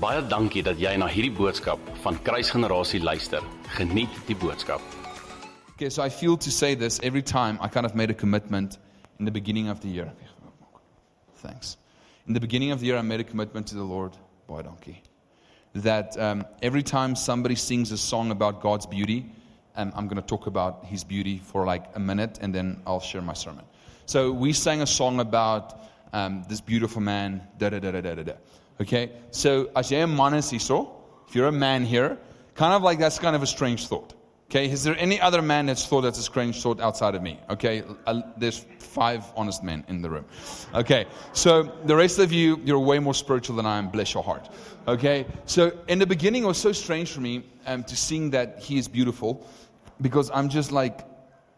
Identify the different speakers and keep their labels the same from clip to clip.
Speaker 1: Baie dankie dat jy na hierdie boodskap van Kruisgenerasie luister. Geniet die boodskap.
Speaker 2: Okay, so I feel to say this every time I kind of made a commitment in the beginning of the year. Thanks. In the beginning of the year, I made a commitment to the Lord, boy donkey, that um, every time somebody sings a song about God's beauty, um, I'm going to talk about His beauty for like a minute, and then I'll share my sermon. So we sang a song about um, this beautiful man, da da da da da da. Okay, so as man if you're a man here, kind of like that's kind of a strange thought. Okay, is there any other man that's thought that's a strange thought outside of me? Okay, uh, there's five honest men in the room. Okay, so the rest of you, you're way more spiritual than I am. Bless your heart. Okay, so in the beginning, it was so strange for me um, to sing that he is beautiful because I'm just like,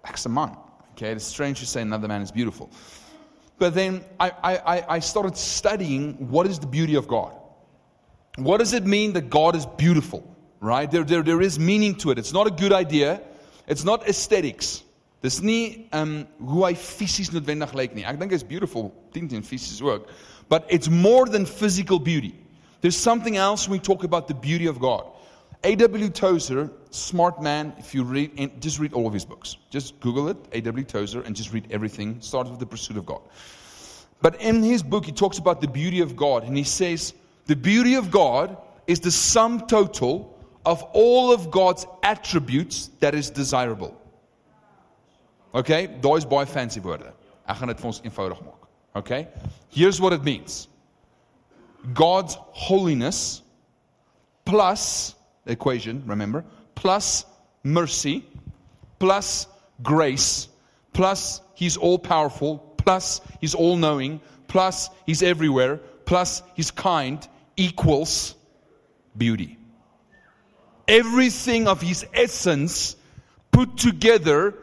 Speaker 2: that's a man. Okay, it's strange to say another man is beautiful. But then I, I, I started studying what is the beauty of God. What does it mean that God is beautiful? right? There, there, there is meaning to it. It's not a good idea. It's not aesthetics. Dis nie um hoe hy fisies noodwendig lyk nie. Ek dink hy's beautiful, teen teen fisies ook. But it's more than physical beauty. There's something else when we talk about the beauty of God. A.W. Tozer, smart man, if you read, just read all of his books. Just Google it, A.W. Tozer, and just read everything. Start with the pursuit of God. But in his book, he talks about the beauty of God, and he says, the beauty of God is the sum total of all of God's attributes that is desirable. Okay, daai is baie fancy woorde. Ek gaan dit vir ons eenvoudig maak. Okay? Here's what it means. God's holiness plus equation, remember, plus mercy plus grace plus he's all powerful plus he's all knowing plus he's everywhere plus he's kind equals beauty everything of his essence put together,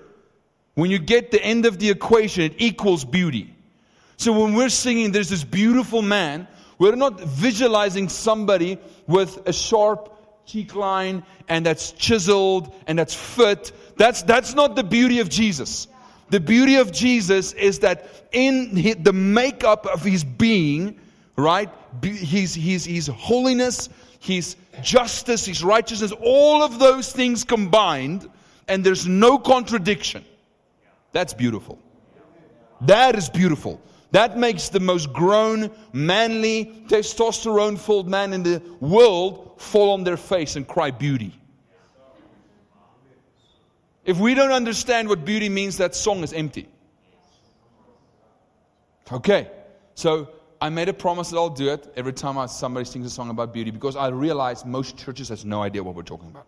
Speaker 2: when you get the end of the equation, it equals beauty. So when we're singing, there's this beautiful man, we're not visualizing somebody with a sharp cheek line and that's chiseled and that's fit. That's, that's not the beauty of Jesus. The beauty of Jesus is that in the makeup of his being, right, his, his, his holiness, his justice, His righteousness, all of those things combined, and there's no contradiction. That's beautiful. That is beautiful. That makes the most grown, manly, testosterone filled man in the world fall on their face and cry beauty. If we don't understand what beauty means, that song is empty. Okay, so I made a promise that I'll do it every time somebody sings a song about beauty because I realize most churches has no idea what we're talking about.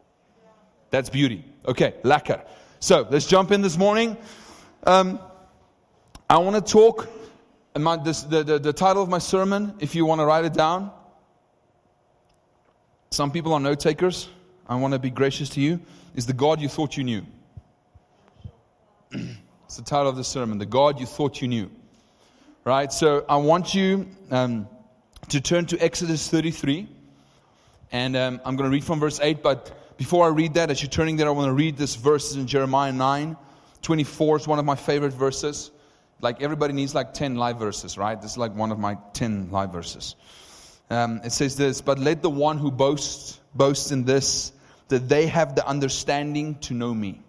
Speaker 2: That's beauty. Okay, lekker. So let's jump in this morning. Um, I want to talk. My, this, the, the, the title of my sermon, if you want to write it down. Some people are note takers. I want to be gracious to you. Is the God you thought you knew? it's the title of the sermon. The God you thought you knew right? So I want you um, to turn to Exodus 33. And um, I'm going to read from verse 8. But before I read that, as you're turning there, I want to read this verse in Jeremiah 9 24. is one of my favorite verses. Like everybody needs like 10 live verses, right? This is like one of my 10 live verses. Um, it says this But let the one who boasts boast in this, that they have the understanding to know me,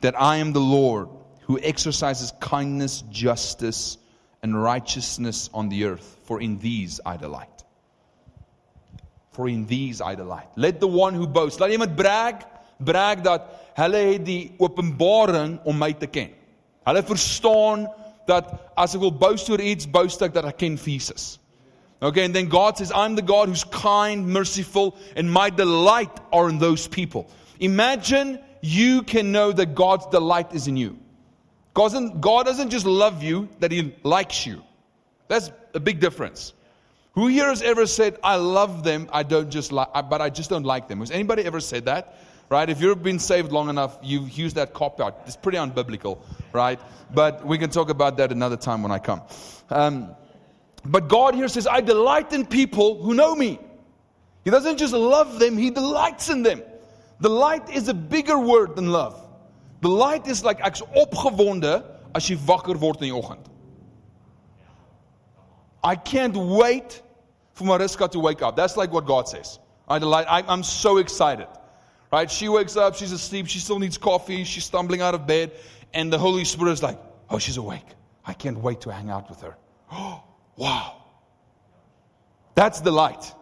Speaker 2: that I am the Lord who exercises kindness, justice, and righteousness on the earth. For in these I delight. For in these I delight. Let the one who boasts, laat iemand brag, brag dat hulle het die openbaring om my te ken. Hulle verstaan dat as ek wil boast oor iets, boast ek dat ek ken Jesus. Okay, and then God says, I'm the God who's kind, merciful, and my delight are in those people. Imagine you can know that God's delight is in you. God doesn't just love you, that He likes you. That's a big difference. Who here has ever said, I love them, I don't just like, but I just don't like them? Has anybody ever said that? Right? If you've been saved long enough, you've used that cop out. It's pretty unbiblical, right? But we can talk about that another time when I come. Um, but God here says, I delight in people who know me. He doesn't just love them, He delights in them. Delight is a bigger word than love. The light is like ek's opgewonde as jy wakker word in die oggend. I can't wait for Mariska to wake up. That's like what God says. I delight. I, I'm so excited. Right? She wakes up, she's asleep, she still needs coffee, she's stumbling out of bed, and the Holy Spirit is like, oh, she's awake. I can't wait to hang out with her. Oh, wow. That's the light.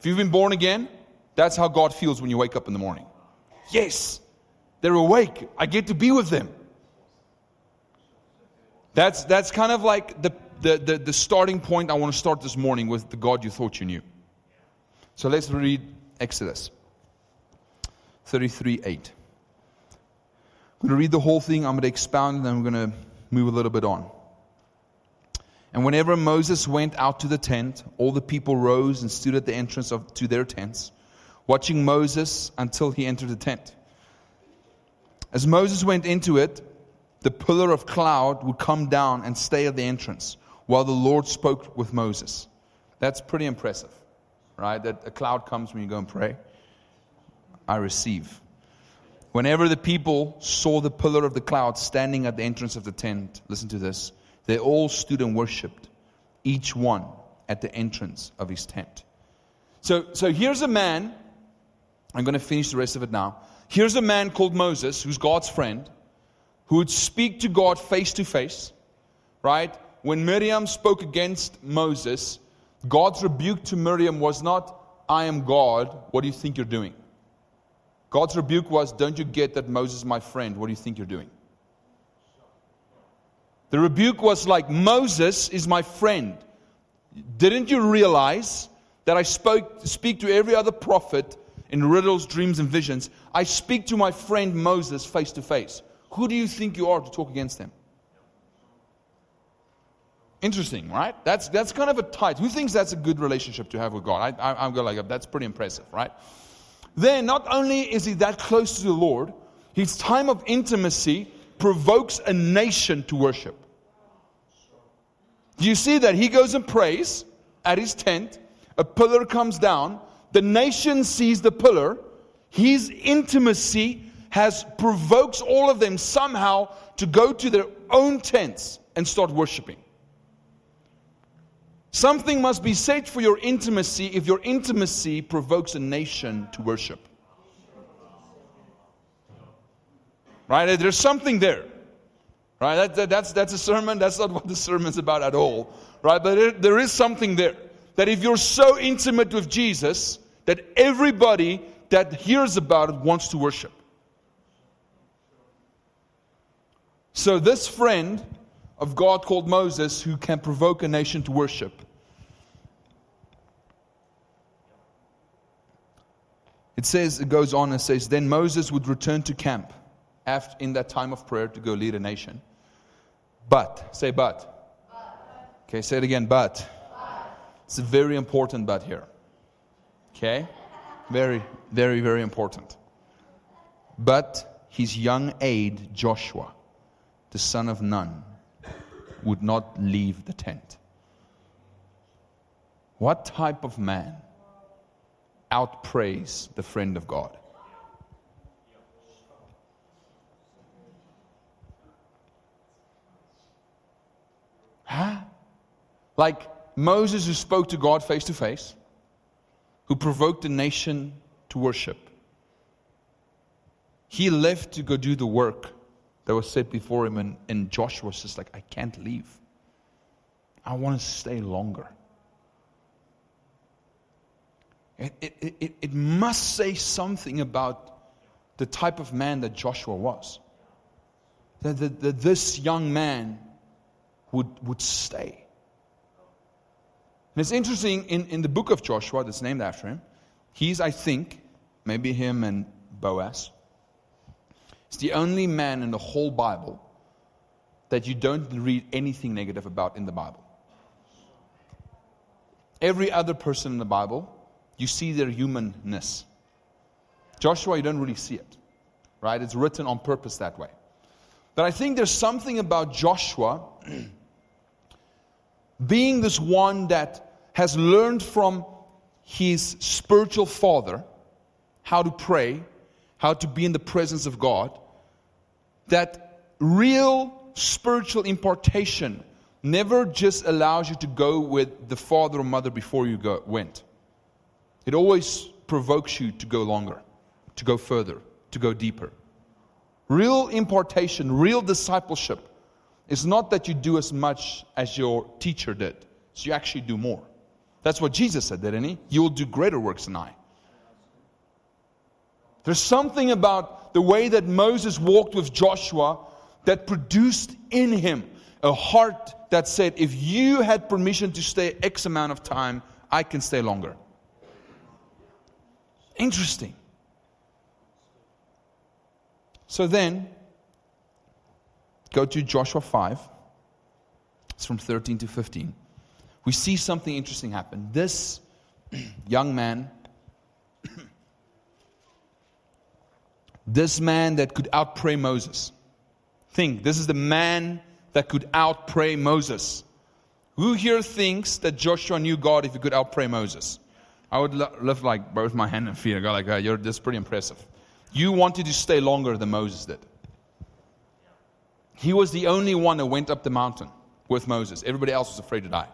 Speaker 2: If you've been born again, that's how God feels when you wake up in the morning. Yes, they're awake. I get to be with them. That's, that's kind of like the, the, the, the starting point I want to start this morning with the God you thought you knew. So let's read Exodus 33 8. I'm going to read the whole thing. I'm going to expound and then I'm going to move a little bit on. And whenever Moses went out to the tent, all the people rose and stood at the entrance of, to their tents, watching Moses until he entered the tent. As Moses went into it, the pillar of cloud would come down and stay at the entrance while the Lord spoke with Moses. That's pretty impressive, right? That a cloud comes when you go and pray. I receive. Whenever the people saw the pillar of the cloud standing at the entrance of the tent, listen to this, they all stood and worshiped, each one at the entrance of his tent. So, so here's a man, I'm going to finish the rest of it now. Here's a man called Moses, who's God's friend, who would speak to God face to face, right? When Miriam spoke against Moses, God's rebuke to Miriam was not, I am God, what do you think you're doing? God's rebuke was, Don't you get that Moses is my friend? What do you think you're doing? The rebuke was like, Moses is my friend. Didn't you realize that I spoke, speak to every other prophet in riddles, dreams, and visions? I speak to my friend Moses face to face. Who do you think you are to talk against him? Interesting, right? That's, that's kind of a tight. Who thinks that's a good relationship to have with God? I, I, I'm going like, that's pretty impressive, right? Then, not only is he that close to the Lord, his time of intimacy provokes a nation to worship. Do you see that? He goes and prays at his tent, a pillar comes down, the nation sees the pillar, his intimacy has provokes all of them somehow to go to their own tents and start worshiping. Something must be said for your intimacy if your intimacy provokes a nation to worship. Right? There's something there. Right? That, that, that's, that's a sermon. That's not what the sermon's about at all. Right? But there, there is something there. That if you're so intimate with Jesus, that everybody that hears about it wants to worship. So, this friend of God called Moses, who can provoke a nation to worship, it says, it goes on and says, Then Moses would return to camp after, in that time of prayer to go lead a nation. But, say but. but. Okay, say it again, but. It's very important but here. Okay? Very, very, very important. But his young aide, Joshua, the son of Nun, would not leave the tent. What type of man outprays the friend of God? Huh? Like Moses, who spoke to God face to face, who provoked the nation to worship. He left to go do the work that was set before him, and, and Joshua was just like, I can't leave. I want to stay longer. It, it, it, it must say something about the type of man that Joshua was. That, that, that this young man would, would stay. And it's interesting in, in the book of Joshua, that's named after him, he's, I think, maybe him and Boaz, it's the only man in the whole Bible that you don't read anything negative about in the Bible. Every other person in the Bible, you see their humanness. Joshua, you don't really see it, right? It's written on purpose that way. But I think there's something about Joshua being this one that has learned from his spiritual father how to pray, how to be in the presence of God, that real spiritual impartation never just allows you to go with the father or mother before you go, went. It always provokes you to go longer, to go further, to go deeper. Real impartation, real discipleship is not that you do as much as your teacher did, so you actually do more. That's what Jesus said, didn't he? You will do greater works than I. There's something about the way that Moses walked with Joshua that produced in him a heart that said, if you had permission to stay X amount of time, I can stay longer. Interesting. So then, go to Joshua 5. It's from 13 to 15. We see something interesting happen. This young man, this man that could outpray Moses. Think, this is the man that could outpray Moses. Who here thinks that Joshua knew God if he could outpray Moses? I would lift like both my hand and feet and go like, oh, you're, this pretty impressive. You wanted to stay longer than Moses did. He was the only one that went up the mountain with Moses. Everybody else was afraid to die.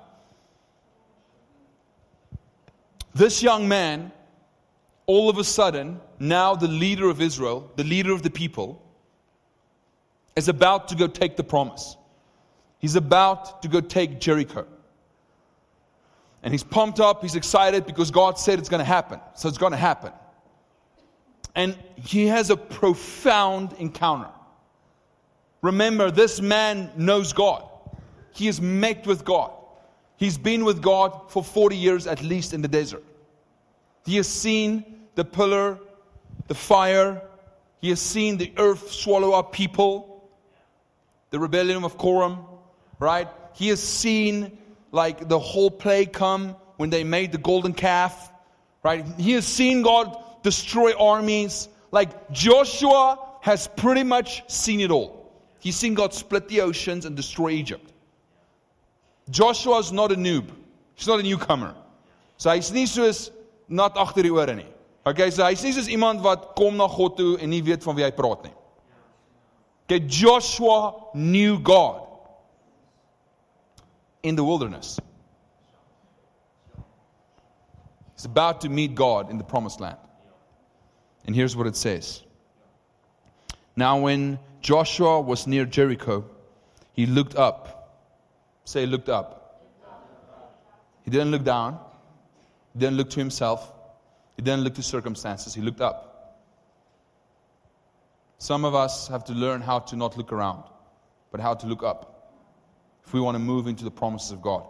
Speaker 2: This young man, all of a sudden, now the leader of Israel, the leader of the people, is about to go take the promise. He's about to go take Jericho. And he's pumped up, he's excited because God said it's going to happen. So it's going to happen. And he has a profound encounter. Remember, this man knows God. He is met with God. He's been with God for 40 years at least in the desert. He has seen the pillar, the fire. He has seen the earth swallow up people, the rebellion of Korah, right? He has seen like the whole plague come when they made the golden calf, right? He has seen God destroy armies. Like Joshua has pretty much seen it all. He's seen God split the oceans and destroy Egypt. Joshua is not a noob. He's not a newcomer. So hy's nie soos nat agter die ore nie. Okay, so hy's nie soos iemand wat kom na God toe en nie weet van wie hy praat nie. Okay, Joshua knew God in the wilderness. He's about to meet God in the promised land. And here's what it says Now, when Joshua was near Jericho, he looked up. Say, looked up. He didn't look down, he didn't look to himself, he didn't look to circumstances, he looked up. Some of us have to learn how to not look around, but how to look up if we want to move into the promises of God.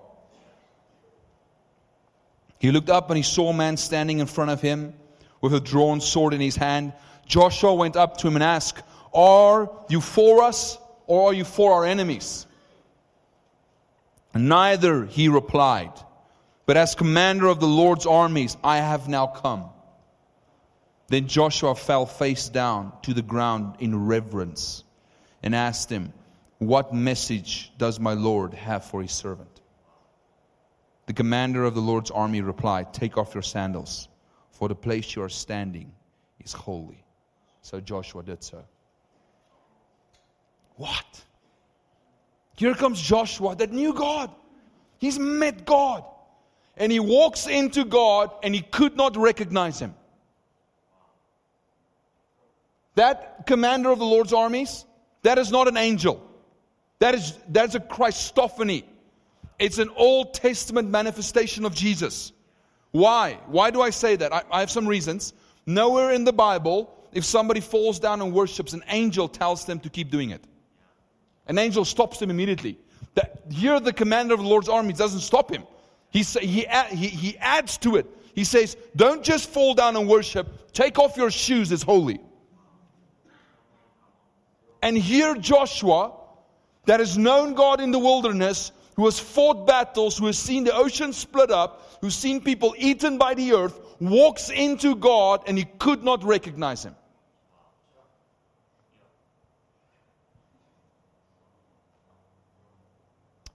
Speaker 2: He looked up and he saw a man standing in front of him with a drawn sword in his hand. Joshua went up to him and asked, Are you for us or are you for our enemies? Neither, he replied, but as commander of the Lord's armies, I have now come. Then Joshua fell face down to the ground in reverence and asked him, What message does my Lord have for his servant? The commander of the Lord's army replied, Take off your sandals for the place you are standing is holy. So Joshua did so. What? Here comes Joshua that knew God. He's met God. And he walks into God and he could not recognize him. That commander of the Lord's armies, that is not an angel. That is that's a Christophany. It's an Old Testament manifestation of Jesus. Why? Why do I say that? I, I have some reasons. Nowhere in the Bible, if somebody falls down and worships, an angel tells them to keep doing it. An angel stops him immediately. That, here, the commander of the Lord's army doesn't stop him. He, he, he, he adds to it. He says, Don't just fall down and worship, take off your shoes, it's holy. And here, Joshua, that has known God in the wilderness, who has fought battles, who has seen the ocean split up, who's seen people eaten by the earth, walks into God and he could not recognize him.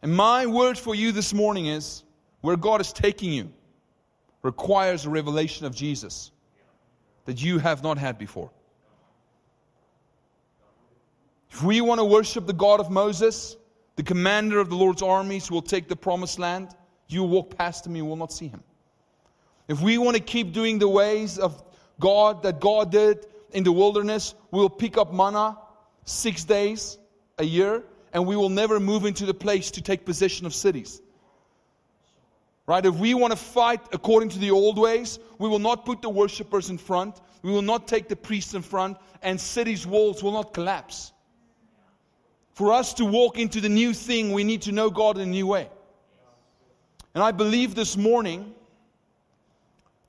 Speaker 2: And my word for you this morning is where God is taking you requires a revelation of Jesus that you have not had before. If we want to worship the God of Moses, the commander of the Lord's armies, who will take the promised land. You walk past him, you will not see him. If we want to keep doing the ways of God that God did in the wilderness, we'll pick up manna six days a year, and we will never move into the place to take possession of cities. Right? If we want to fight according to the old ways, we will not put the worshippers in front. We will not take the priests in front, and cities' walls will not collapse. For us to walk into the new thing, we need to know God in a new way. And I believe this morning,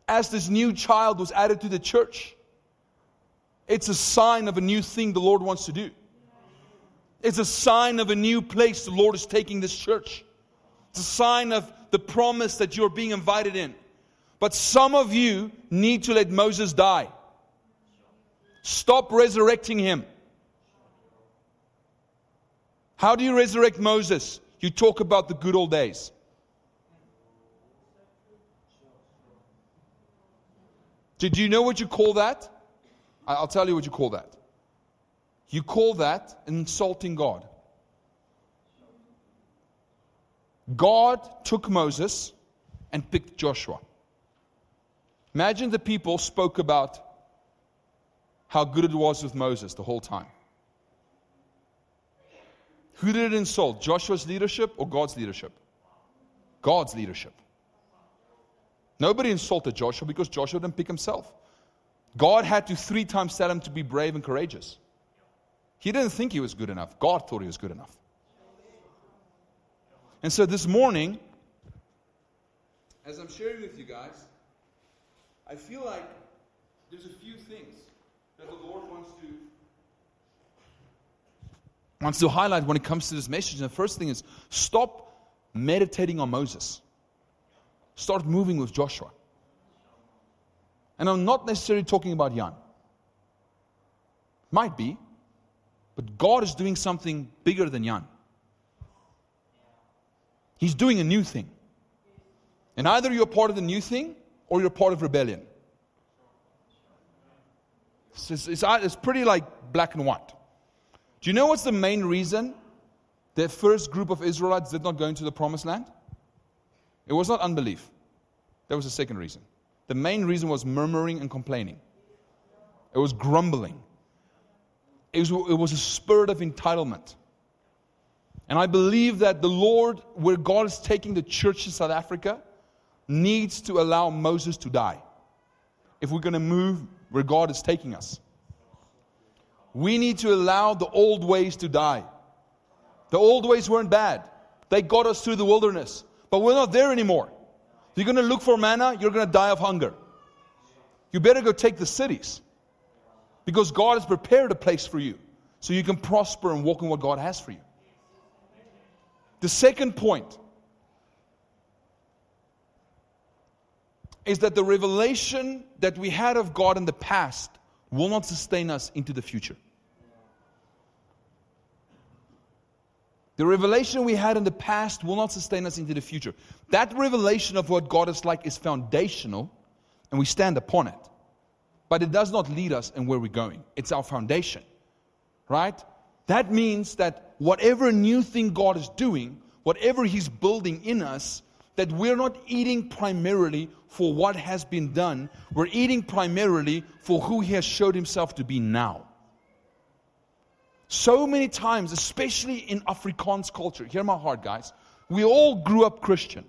Speaker 2: as this new child was added to the church, it's a sign of a new thing the Lord wants to do. It's a sign of a new place the Lord is taking this church. It's a sign of the promise that you're being invited in. But some of you need to let Moses die. Stop resurrecting him. How do you resurrect Moses? You talk about the good old days. Did you know what you call that? I'll tell you what you call that. You call that insulting God. God took Moses and picked Joshua. Imagine the people spoke about how good it was with Moses the whole time. Who did it insult? Joshua's leadership or God's leadership? God's leadership. Nobody insulted Joshua because Joshua didn't pick himself. God had to three times tell him to be brave and courageous. He didn't think he was good enough. God thought he was good enough. And so this morning, as I'm sharing with you guys, I feel like there's a few things that the Lord wants to wants to highlight when it comes to this message. And the first thing is stop meditating on Moses. Start moving with Joshua. And I'm not necessarily talking about Jan. Might be, but God is doing something bigger than Jan. He's doing a new thing. And either you're part of the new thing or you're part of rebellion. It's, it's, it's, pretty like black and white. Do you know what's the main reason the first group of Israelites did not go into the promised land? It was not unbelief. There was a second reason. The main reason was murmuring and complaining. It was grumbling. It was, it was a spirit of entitlement. And I believe that the Lord, where God is taking the church in South Africa, needs to allow Moses to die. If we're going to move where God is taking us, we need to allow the old ways to die. The old ways weren't bad, they got us through the wilderness, but we're not there anymore. You're going to look for manna, you're going to die of hunger. You better go take the cities because God has prepared a place for you so you can prosper and walk in what God has for you. The second point is that the revelation that we had of God in the past will not sustain us into the future. The revelation we had in the past will not sustain us into the future. That revelation of what God is like is foundational, and we stand upon it. But it does not lead us in where we're going. It's our foundation. Right? That means that whatever new thing God is doing, whatever He's building in us, that we're not eating primarily for what has been done. We're eating primarily for who He has showed Himself to be now. So many times, especially in Afrikaans culture, hear my heart, guys. We all grew up Christian.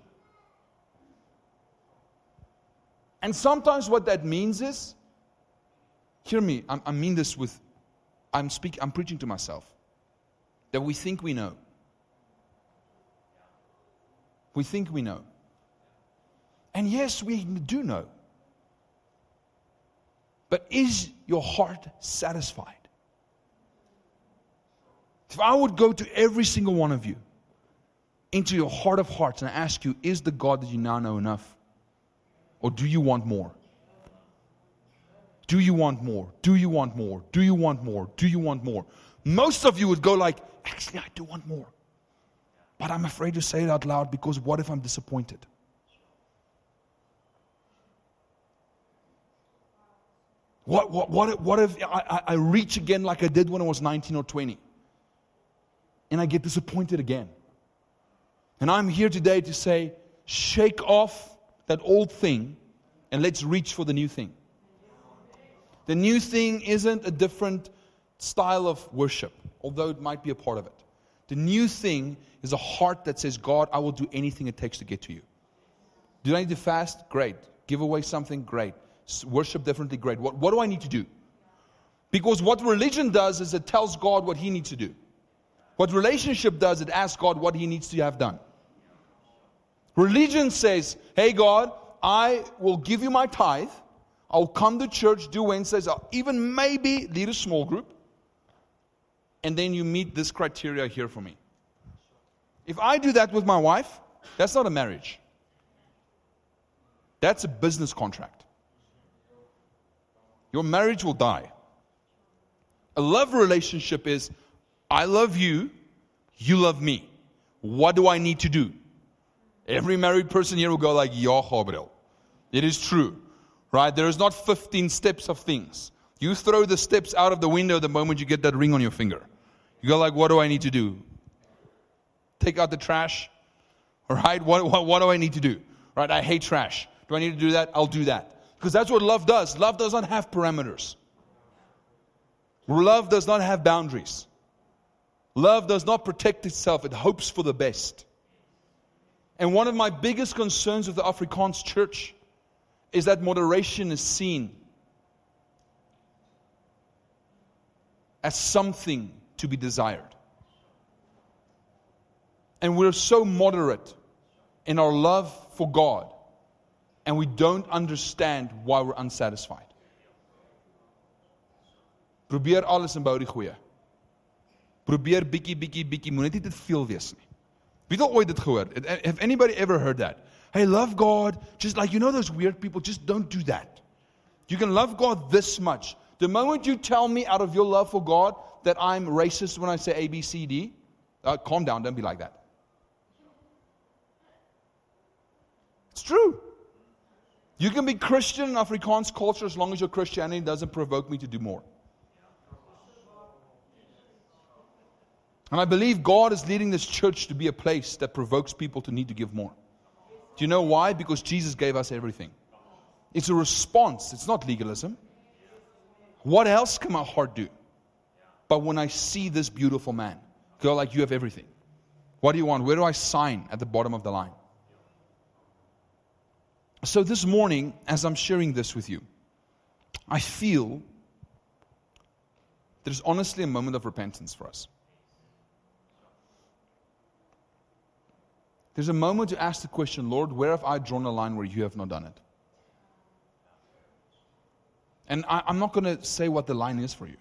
Speaker 2: And sometimes what that means is, hear me, I, I mean this with, I'm speaking, I'm preaching to myself that we think we know. We think we know. And yes, we do know. But is your heart satisfied? If I would go to every single one of you into your heart of hearts and ask you, is the God that you now know enough? Or do you want more? Do you want more? Do you want more? Do you want more? Do you want more? Most of you would go like, actually, I do want more. But I'm afraid to say it out loud because what if I'm disappointed? What, what, what, what if I, I reach again like I did when I was 19 or 20? and I get disappointed again. And I'm here today to say, shake off that old thing and let's reach for the new thing. The new thing isn't a different style of worship, although it might be a part of it. The new thing is a heart that says, God, I will do anything it takes to get to you. Do I need to fast? Great. Give away something? Great. Worship differently? Great. What, what do I need to do? Because what religion does is it tells God what he needs to do. What relationship does, it asks God what he needs to have done. Religion says, hey, God, I will give you my tithe. I'll come to church, do Wednesdays, I'll even maybe lead a small group. And then you meet this criteria here for me. If I do that with my wife, that's not a marriage. That's a business contract. Your marriage will die. A love relationship is I love you, you love me. What do I need to do? Every married person here will go like, Ja, Gabriel. It is true. Right? There is not 15 steps of things. You throw the steps out of the window the moment you get that ring on your finger. You go like, what do I need to do? Take out the trash. All right? What, what, what do I need to do? Right? I hate trash. Do I need to do that? I'll do that. Because that's what love does. Love does not have parameters. Love does not have boundaries. Love does not protect itself, it hopes for the best. And one of my biggest concerns with the Afrikaans church is that moderation is seen as something to be desired. And we're so moderate in our love for God, and we don't understand why we're unsatisfied. Probeer alles en bou die goeie. Probeer bietjie bietjie bietjie, moenie dit te veel wees nie. Wie het ooit dit gehoor? Have anybody ever heard that? Hey, love God, just like you know those weird people, just don't do that. You can love God this much. The moment you tell me out of your love for God that I'm racist when I say A, B, C, D, uh, calm down, don't be like that. It's true. You can be Christian in Afrikaans culture as long as your Christianity doesn't provoke me to do more. And I believe God is leading this church to be a place that provokes people to need to give more. Do you know why? Because Jesus gave us everything. It's a response, it's not legalism. What else can my heart do? But when I see this beautiful man, go like, You have everything. What do you want? Where do I sign at the bottom of the line? So this morning, as I'm sharing this with you, I feel there's honestly a moment of repentance for us. There's a moment to ask the question, Lord, where have I drawn a line where you have not done it? And I, am not going to say what the line is for you.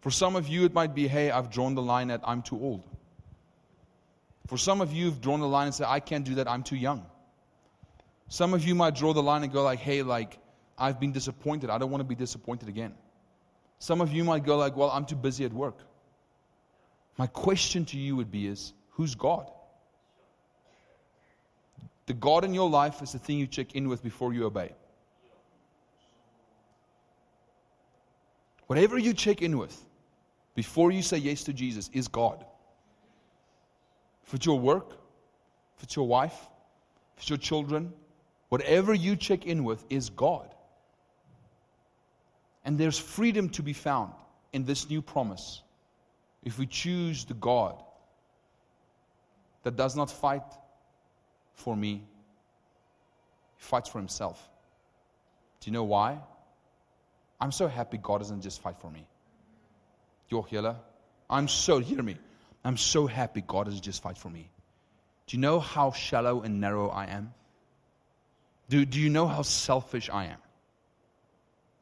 Speaker 2: For some of you, it might be, hey, I've drawn the line at I'm too old. For some of you, you've drawn the line and say, I can't do that, I'm too young. Some of you might draw the line and go like, hey, like, I've been disappointed. I don't want to be disappointed again. Some of you might go like, well, I'm too busy at work. My question to you would be is, who's God? The God in your life is the thing you check in with before you obey. Whatever you check in with before you say yes to Jesus is God. If it's your work, if it's your wife, if it's your children, whatever you check in with is God. And there's freedom to be found in this new promise if we choose the God that does not fight for me. He fights for himself. Do you know why? I'm so happy God doesn't just fight for me. Jochjela, I'm so, hear me. I'm so happy God doesn't just fight for me. Do you know how shallow and narrow I am? Do, do you know how selfish I am?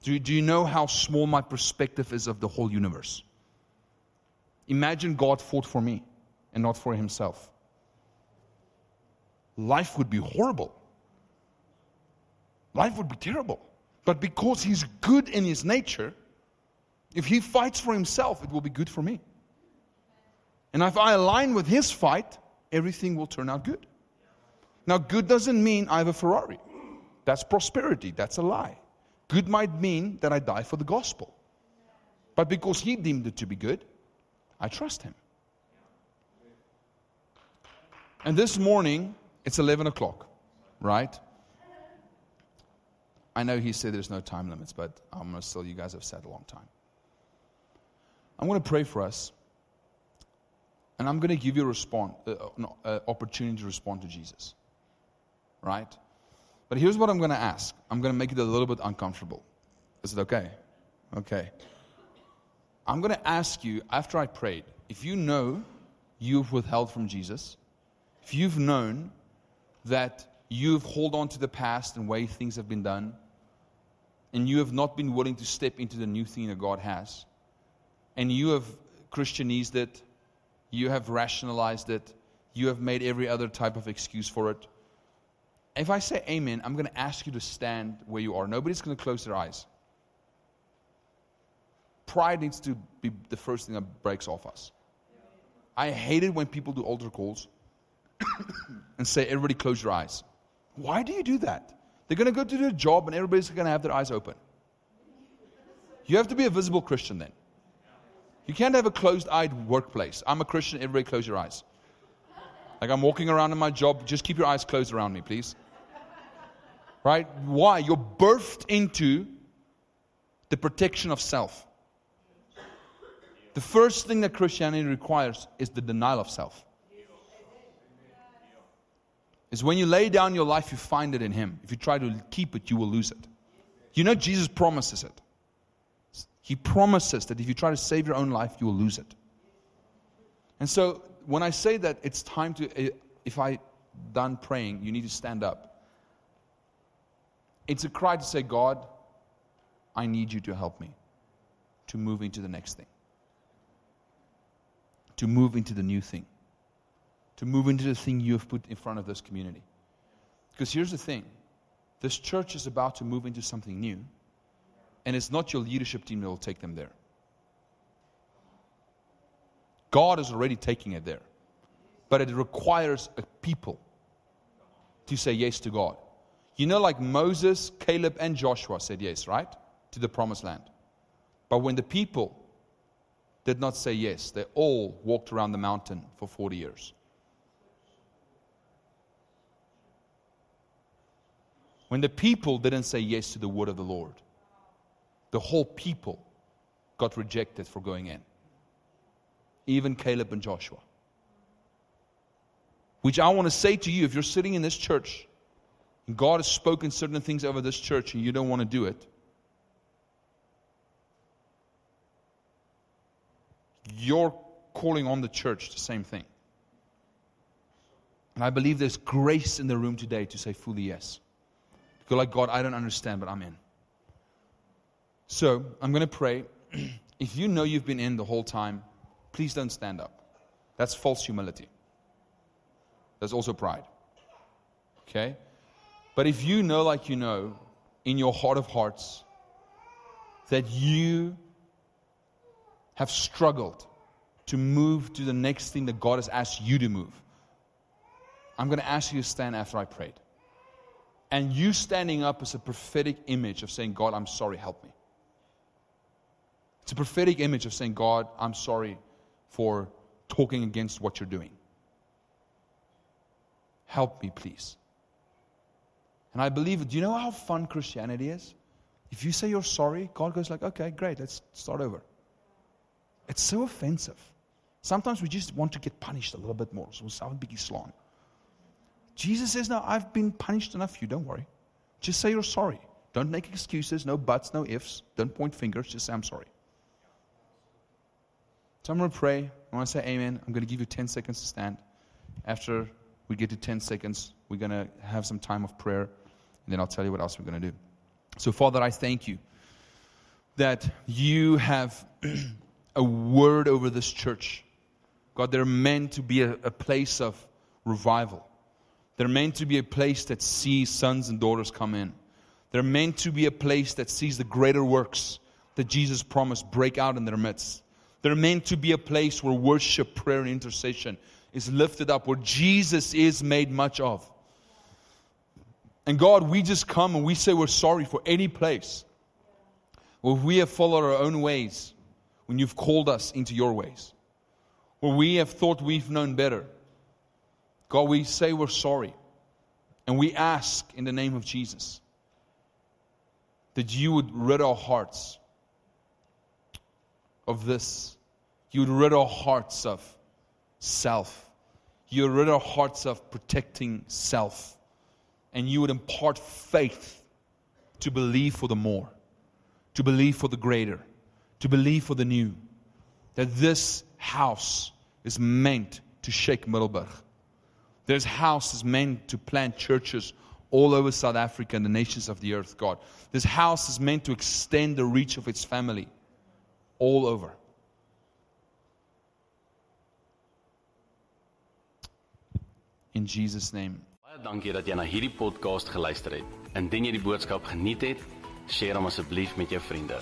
Speaker 2: Do, do you know how small my perspective is of the whole universe? Imagine God fought for me and not for himself life would be horrible. Life would be terrible. But because he's good in his nature, if he fights for himself, it will be good for me. And if I align with his fight, everything will turn out good. Now, good doesn't mean I have a Ferrari. That's prosperity. That's a lie. Good might mean that I die for the gospel. But because he deemed it to be good, I trust him. And this morning, it's 11 o'clock, right? I know he said there's no time limits, but I'm going to still, you guys have sat a long time. I'm going to pray for us, and I'm going to give you a response, uh, an uh, opportunity to respond to Jesus, right? But here's what I'm going to ask. I'm going to make it a little bit uncomfortable. Is it okay? Okay. I'm going to ask you after I prayed if you know you've withheld from Jesus, if you've known that you've held on to the past and way things have been done, and you have not been willing to step into the new thing that God has, and you have Christianized it, you have rationalized it, you have made every other type of excuse for it. If I say amen, I'm going to ask you to stand where you are. Nobody's going to close their eyes. Pride needs to be the first thing that breaks off us. I hate it when people do altar calls and say, everybody close your eyes. Why do you do that? They're going to go to do their job and everybody's going to have their eyes open. You have to be a visible Christian then. You can't have a closed eyed workplace. I'm a Christian, everybody close your eyes. Like I'm walking around in my job, just keep your eyes closed around me, please. Right? Why? You're birthed into the protection of self. The first thing that Christianity requires is the denial of self. Is when you lay down your life, you find it in Him. If you try to keep it, you will lose it. You know, Jesus promises it. He promises that if you try to save your own life, you will lose it. And so, when I say that it's time to, eh, if I done praying, you need to stand up. It's a cry to say, God, I need you to help me to move into the next thing to move into the new thing, to move into the thing you have put in front of this community. Because here's the thing this church is about to move into something new, and it's not your leadership team that will take them there. God is already taking it there. But it requires a people to say yes to God. You know, like Moses, Caleb, and Joshua said yes, right? To the promised land. But when the people did not say yes. They all walked around the mountain for 40 years. When the people didn't say yes to the word of the Lord, the whole people got rejected for going in. Even Caleb and Joshua. Which I want to say to you if you're sitting in this church and God has spoken certain things over this church and you don't want to do it, you're calling on the church the same thing. And I believe there's grace in the room today to say fully yes. Go like, God, I don't understand, but I'm in. So I'm going to pray. if you know you've been in the whole time, please don't stand up. That's false humility. That's also pride. Okay? But if you know, like you know, in your heart of hearts, that you have struggled to move to the next thing that God has asked you to move, I'm going to ask you to stand after I prayed. And you standing up is a prophetic image of saying, God, I'm sorry, help me. It's a prophetic image of saying, God, I'm sorry for talking against what you're doing. Help me, please. And I believe, do you know how fun Christianity is? If you say you're sorry, God goes like, okay, great, let's start over. It's so offensive. Sometimes we just want to get punished a little bit more. So we'll big Islam. Jesus says, No, I've been punished enough. You don't worry. Just say you're sorry. Don't make excuses, no buts, no ifs. Don't point fingers. Just say, I'm sorry. So I'm going to pray. I want to say amen. I'm going to give you 10 seconds to stand. After we get to 10 seconds, we're going to have some time of prayer. And then I'll tell you what else we're going to do. So, Father, I thank you that you have a word over this church. God, they're meant to be a, a place of revival. They're meant to be a place that sees sons and daughters come in. They're meant to be a place that sees the greater works that Jesus promised break out in their midst. They're meant to be a place where worship, prayer, and intercession is lifted up, where Jesus is made much of. And God, we just come and we say we're sorry for any place where we have followed our own ways when you've called us into your ways, where we have thought we've known better. God, we say we're sorry. And we ask in the name of Jesus that you would rid our hearts of this. You would rid our hearts of self. You would rid our hearts of protecting self. And you would impart faith to believe for the more, to believe for the greater, to believe for the new. That this house is meant to shake Middelburg. This house is meant to plant churches all over South Africa and the nations of the earth, God. This house is meant to extend the reach of its family all over. In Jesus name.
Speaker 1: Baie dankie dat jy na hierdie podcast geluister het. Indien jy die boodskap geniet het, deel hom asseblief met jou vriende.